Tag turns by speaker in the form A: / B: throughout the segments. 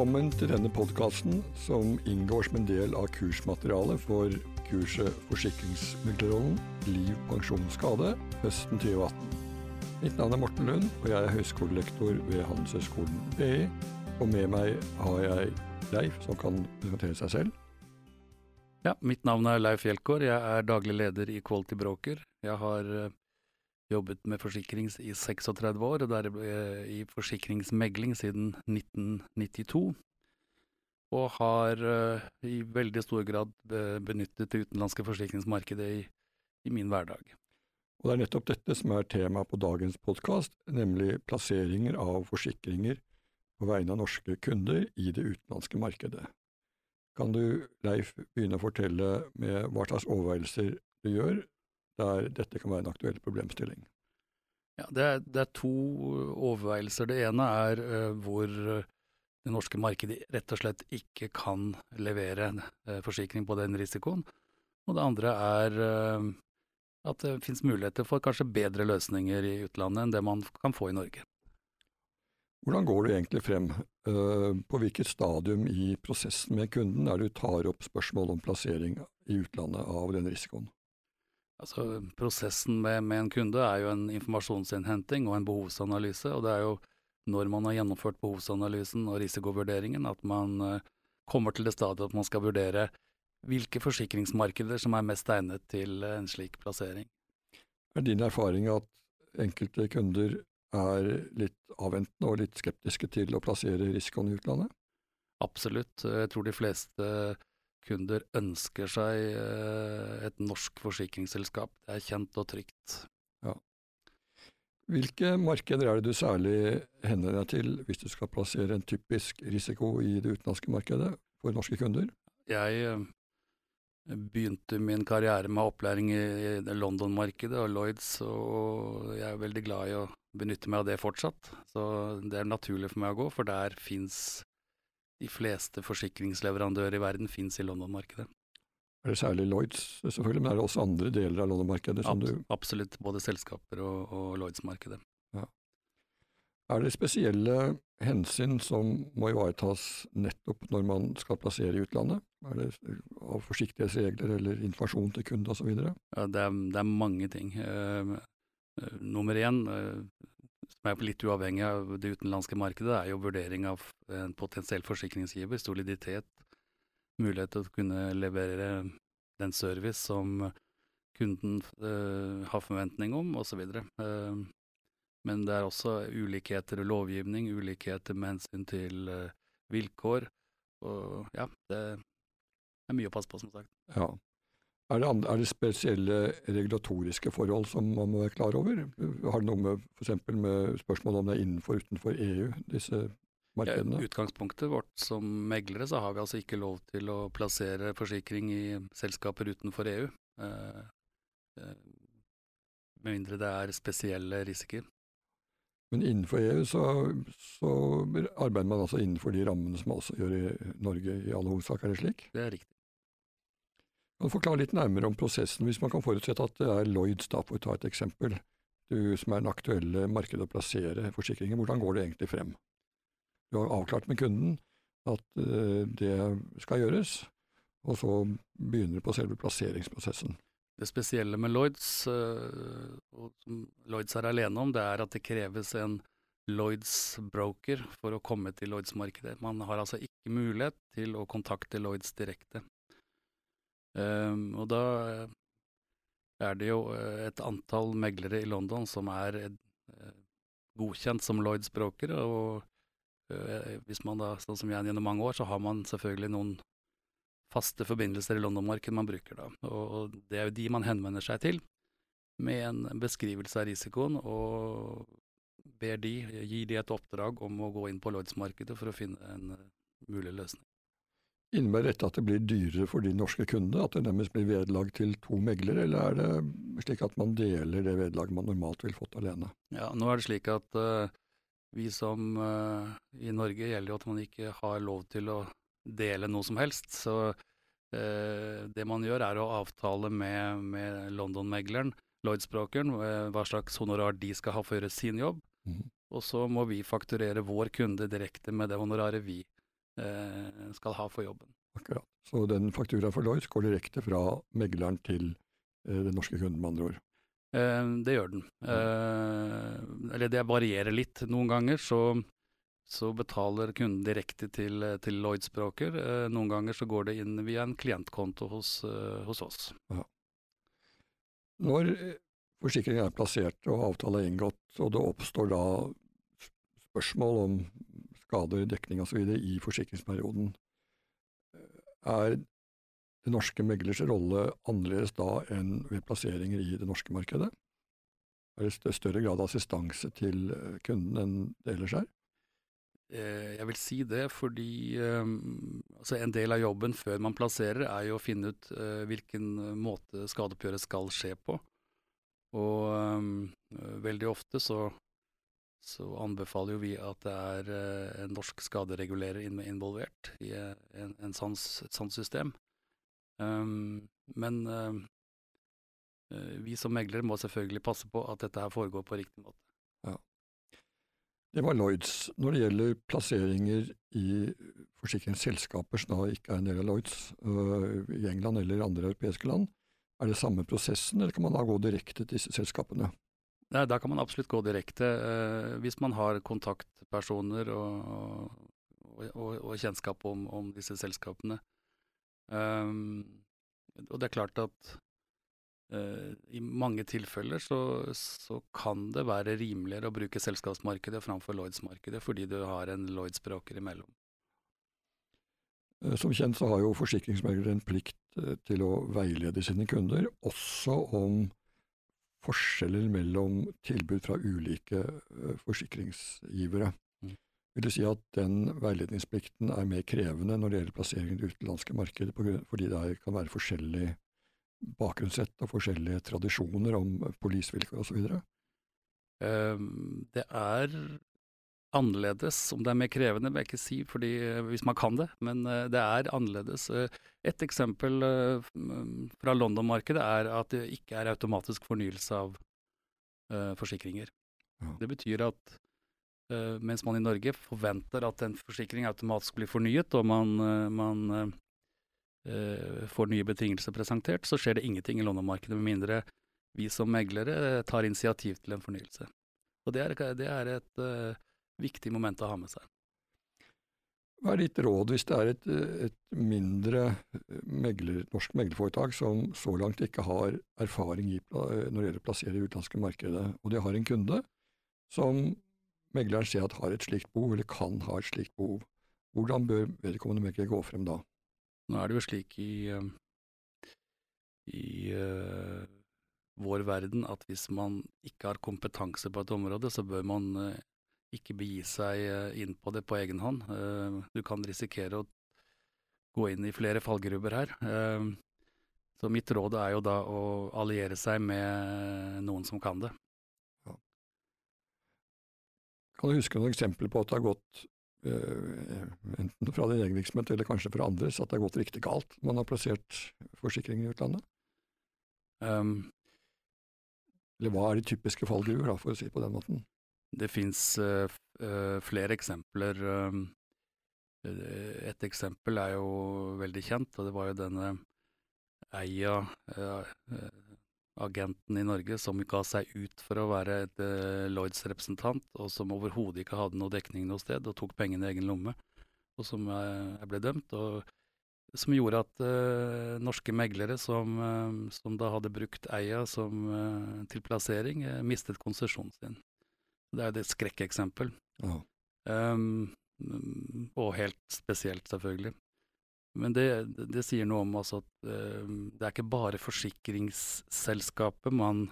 A: Velkommen til denne podkasten som inngår som en del av kursmaterialet for kurset Forsikringsmeglerrollen liv, pensjon, skade høsten 2018. Mitt navn er Morten Lund, og jeg er høyskolelektor ved Handelshøyskolen BI. Og med meg har jeg Leif, som kan presentere seg selv.
B: Ja, mitt navn er Leif Hjelkår. Jeg er daglig leder i Quality Broker. Jeg har uh, jobbet med forsikrings i 36 år, og der i forsikringsmegling siden 1992. Og har uh, i veldig stor grad benyttet det utenlandske forsikringsmarkedet i, i min hverdag.
A: Og det er nettopp dette som er tema på dagens podkast, nemlig plasseringer av forsikringer på vegne av norske kunder i det utenlandske markedet. Kan du, Leif, begynne å fortelle med hva slags overveielser du gjør der dette kan være en aktuell problemstilling?
B: Ja, det, er, det er to overveielser. Det ene er uh, hvor det norske markedet rett og slett ikke kan levere uh, forsikring på den risikoen. Og det andre er uh, at det finnes muligheter for kanskje bedre løsninger i utlandet enn det man kan få i Norge.
A: Hvordan går du egentlig frem? Eh, på hvilket stadium i prosessen med kunden er det du tar opp spørsmål om plassering i utlandet av den risikoen?
B: Altså, prosessen med, med, en kunde er jo en informasjonsinnhenting og en behovsanalyse. og det er jo når man har gjennomført behovsanalysen og risikovurderingen at man uh, kommer til det stadiet at man skal vurdere hvilke forsikringsmarkeder som er mest egnet til en slik plassering.
A: Er din erfaring at enkelte kunder er litt avventende og litt skeptiske til å plassere risikoen i utlandet?
B: Absolutt. Jeg tror de fleste kunder ønsker seg eh, et norsk forsikringsselskap. Det er kjent og trygt. Ja.
A: Hvilke markeder er det du særlig hender deg til hvis du skal plassere en typisk risiko i det utenlandske markedet for norske kunder?
B: Jeg eh, begynte min karriere med opplæring i London-markedet og Lloyds, og jeg er veldig glad i å benytte meg av det fortsatt. Så det er naturlig for meg å gå, for der fins de fleste forsikringsleverandører i verden fins i London-markedet.
A: Er det særlig Lloyds, selvfølgelig, men er det også andre deler av London-markedet
B: du Absolutt, både selskaper og, og Lloyds-markedet. Ja.
A: Er det spesielle hensyn som må ivaretas nettopp når man skal plassere i utlandet? Er det av forsiktighetsregler eller informasjon til kunde osv.?
B: Ja, det er, det er mange ting. Uh, uh, nummer én, uh, som er litt uavhengig av det utenlandske markedet, er jo vurdering av en potensiell forsikringsgiver, soliditet, mulighet til å kunne levere den service som kunden har forventning om, osv. Uh, men det er også ulikheter i lovgivning, ulikheter med hensyn til uh, vilkår. Og ja, det er mye å passe på, som sagt.
A: Ja. Er det, er det, spesielle regulatoriske forhold som man må være klar over? Har det noe med f.eks. med spørsmål om det er innenfor og utenfor EU, disse markedene?
B: Ja, utgangspunktet vårt som meglere så har vi altså ikke lov til å plassere forsikring i selskaper utenfor EU. Eh, eh, med mindre det er spesielle risikoer.
A: Men innenfor EU så, så, arbeider man altså innenfor de rammene som man også gjør i Norge i all hovedsak, er det slik?
B: Det er riktig.
A: Kan du forklare litt nærmere om prosessen, hvis man kan forutsette at det er Lloyds, da, for å ta et eksempel, du som er den aktuelle markedet å plassere forsikringer, hvordan går det egentlig frem? Du har avklart med kunden at uh, det skal gjøres, og så begynner du på selve plasseringsprosessen.
B: Det spesielle med Lloyds, uh, og som Lloyds er alene om, det er at det kreves en Lloyds-broker for å komme til Lloyds-markedet. Man har altså ikke mulighet til å kontakte Lloyds direkte. Um, og da er det jo eh, et antall meglere i London som er uh, godkjent som Lloyds-brokere, og hvis man da, sånn som jeg gjennom mange år, så har man selvfølgelig noen faste forbindelser i London-markedet man bruker da. Og det er jo de man henvender seg til med en beskrivelse av risikoen, og ber de, gir de et oppdrag om å gå inn på Lloyds-markedet for å finne en mulig løsning.
A: Innebærer dette at det blir dyrere for de norske kundene, at det nærmest blir vederlag til to meglere, eller er det slik at man deler det vederlaget man normalt ville fått alene?
B: Ja, nå er det slik at uh, vi som uh, i Norge gjelder jo at man ikke har lov til å dele noe som helst. Så uh, det man gjør, er å avtale med, med London-megleren, Lloyd-språkeren, eh, hva slags honorar de skal ha for å gjøre sin jobb. Mm. Og så må vi fakturere vår kunde direkte med det honoraret vi skal ha for jobben.
A: Akkurat. Så den fakturaen for Lloyds går direkte fra megleren til eh, den norske kunden, med andre ord?
B: Eh, det gjør den. Eh, eller det varierer litt. Noen ganger så, så betaler kunden direkte til, til Lloyds broker. Eh, noen ganger så går det inn via en klientkonto hos, eh, hos oss.
A: Aha. Når eh, forsikringen er plassert og avtale er inngått, og det oppstår da spørsmål om skader, dekning osv. i forsikringsperioden, er det norske meglers rolle annerledes da enn ved plasseringer i det norske markedet? Er det større grad av assistanse til eh, kunden enn det ellers er?
B: Eh, jeg vil si det fordi altså en del av jobben før man plasserer, er jo å finne ut hvilken måte skadeoppgjøret skal skje på. Og veldig ofte så, så, anbefaler jo vi at det er uh, en norsk skaderegulerer involvert i uh, en, en sans, et sånt system. Um, men uh, vi som meglere må selvfølgelig passe på at dette her foregår på riktig måte. Ja.
A: Det var Lloyds. Når det gjelder plasseringer i forsikringsselskaper som da ikke er en del av Lloyds, uh, i England eller andre europeiske land, er det samme prosessen, eller kan man da gå direkte til disse selskapene?
B: Nei, Da kan man absolutt gå direkte, Eh, hvis man har kontaktpersoner og, og, og, og kjennskap om, om, disse selskapene. Um, og det er klart at uh, i mange tilfeller så, så, kan det være rimeligere å bruke selskapsmarkedet framfor Lloyds-markedet, fordi du har en Lloyds-broker imellom.
A: Eh, som kjent så har jo forsikringsmeglere en plikt eh, til å veilede sine kunder, også om forskjeller mellom tilbud fra ulike forsikringsgivere. Vil du si at den veiledningsplikten er mer krevende når det gjelder plassering i det utenlandske markedet, fordi det kan være forskjellig bakgrunnssett og forskjellige tradisjoner om polisvilkår osv.?
B: Um, det er annerledes. Om det er mer krevende, vil jeg ikke si, fordi, eh, hvis man kan det, men uh, det er annerledes. Uh, et eksempel fra London-markedet er at det ikke er automatisk fornyelse av forsikringer. Ja. Det betyr at mens man i Norge forventer at en forsikring automatisk blir fornyet, og man, man får nye betingelser presentert, så skjer det ingenting i London-markedet med mindre vi som meglere tar initiativ til en fornyelse. Og det er, det er et viktig moment å ha med seg.
A: Hva er ditt råd hvis det er et, et mindre megler, norsk meglerforetak som så langt ikke har erfaring i, når det gjelder å plassere i utenlandske markedet, og de har en kunde som megleren ser at har et slikt behov, eller kan ha et slikt behov. Hvordan bør vedkommende megler gå frem da?
B: Nå er det jo slik i, eh, i uh, vår verden at hvis man ikke har kompetanse på et område, så bør man uh, ikke begi seg uh, inn på det på egen hånd. du kan risikere å gå inn i flere fallgruber her. så mitt råd er jo da å alliere seg med noen som kan det.
A: Kan du huske noen eksempler på at det har gått, enten fra din egen virksomhet eller kanskje fra andres, at det har gått riktig galt man har plassert forsikringer i utlandet? Um, eller hva er de typiske fallgruver, for å si det på den måten?
B: Det fins uh, uh, flere eksempler. Um, et eksempel er jo veldig kjent, og det var jo denne Eia agenten i Norge som ga seg ut for å være et uh, Lloyds-representant, og som overhodet ikke hadde noe dekning noe sted, og tok pengene i egen lomme, og som ble dømt. og som gjorde at uh, norske meglere som, uh, som, da hadde brukt Eia som, uh, til plassering, mistet konsesjonen sin. Det er et skrekkeksempel. Um, og helt spesielt, selvfølgelig. Men det, det, sier noe om altså at uh, det er ikke bare forsikringsselskapet man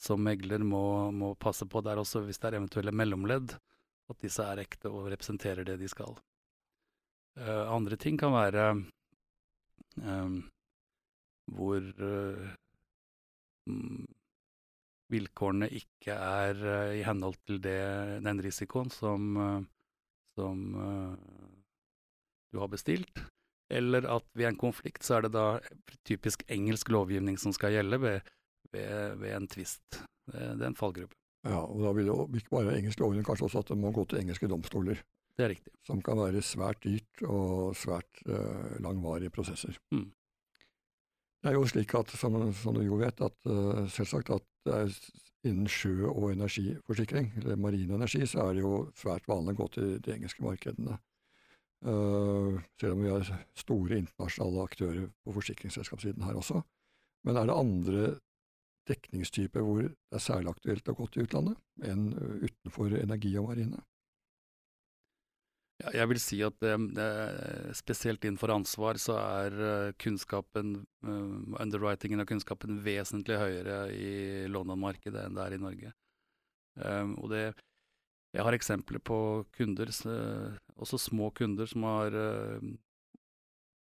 B: som megler må, må, passe på, det er også hvis det er eventuelle mellomledd, at disse er ekte og representerer det de skal. Uh, andre ting kan være um, hvor uh, vilkårene ikke er i henhold til det, den risikoen som, som du har bestilt eller at ved en konflikt så er det da typisk engelsk lovgivning som skal gjelde ved, ved, ved en tvist. Det, er en fallgruppe.
A: Ja, og da vil det ikke bare engelsk lovgivning, kanskje også at det må gå til engelske domstoler.
B: Det er riktig.
A: Som kan være svært dyrt og svært uh, langvarige prosesser.
B: Mm.
A: Det er jo slik at, som, som du jo vet, at uh, selvsagt at det er innen sjø- og energiforsikring, eller marin energi, så er det jo svært vanlig å gå til de engelske markedene. Uh, selv om vi har store internasjonale aktører på forsikringsselskapssiden her også. Men er det andre dekningstyper hvor det er særlig aktuelt å gå til utlandet enn utenfor energi og marine?
B: Jeg vil si at det, spesielt innenfor ansvar så er uh, kunnskapen, uh, underwritingen og kunnskapen vesentlig høyere i London-markedet enn det er i Norge. Um, og det, jeg har eksempler på kunder, også små kunder, som har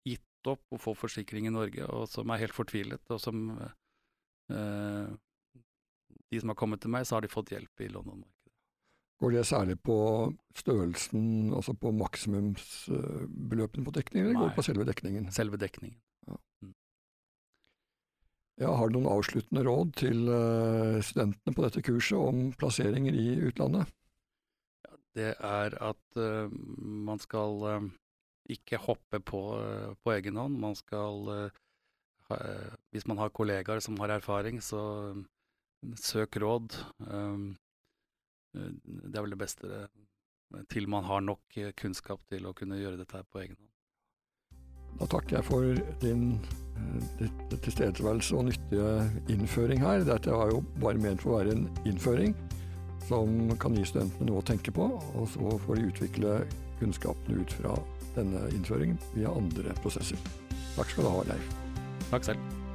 B: gitt opp å få forsikring i Norge, og som er helt fortvilet, og som De som har kommet til meg, så har de fått hjelp i London-markedet.
A: Går det særlig på størrelsen, altså på maksimumsbeløpene på dekning, eller går det på selve dekningen?
B: Selve dekningen. Ja. Mm.
A: Ja, har noen avsluttende råd til uh, studentene på dette kurset om plasseringer i utlandet?
B: Ja, det er at uh, man skal uh, ikke hoppe på på egen hånd. Man skal Hvis man har kollegaer som har erfaring, så søk råd. Eh, det er vel det beste eh, til man har nok eh, kunnskap til å kunne gjøre dette på egen hånd.
A: Da takker jeg for din tilstedeværelse og nyttige innføring her. Dette var jo bare ment for å være en innføring som kan gi studentene noe å tenke på, og så får de utvikle kunnskapene ut fra denne innføringen via andre prosesser. Takk skal du ha, Leif.
B: Takk selv.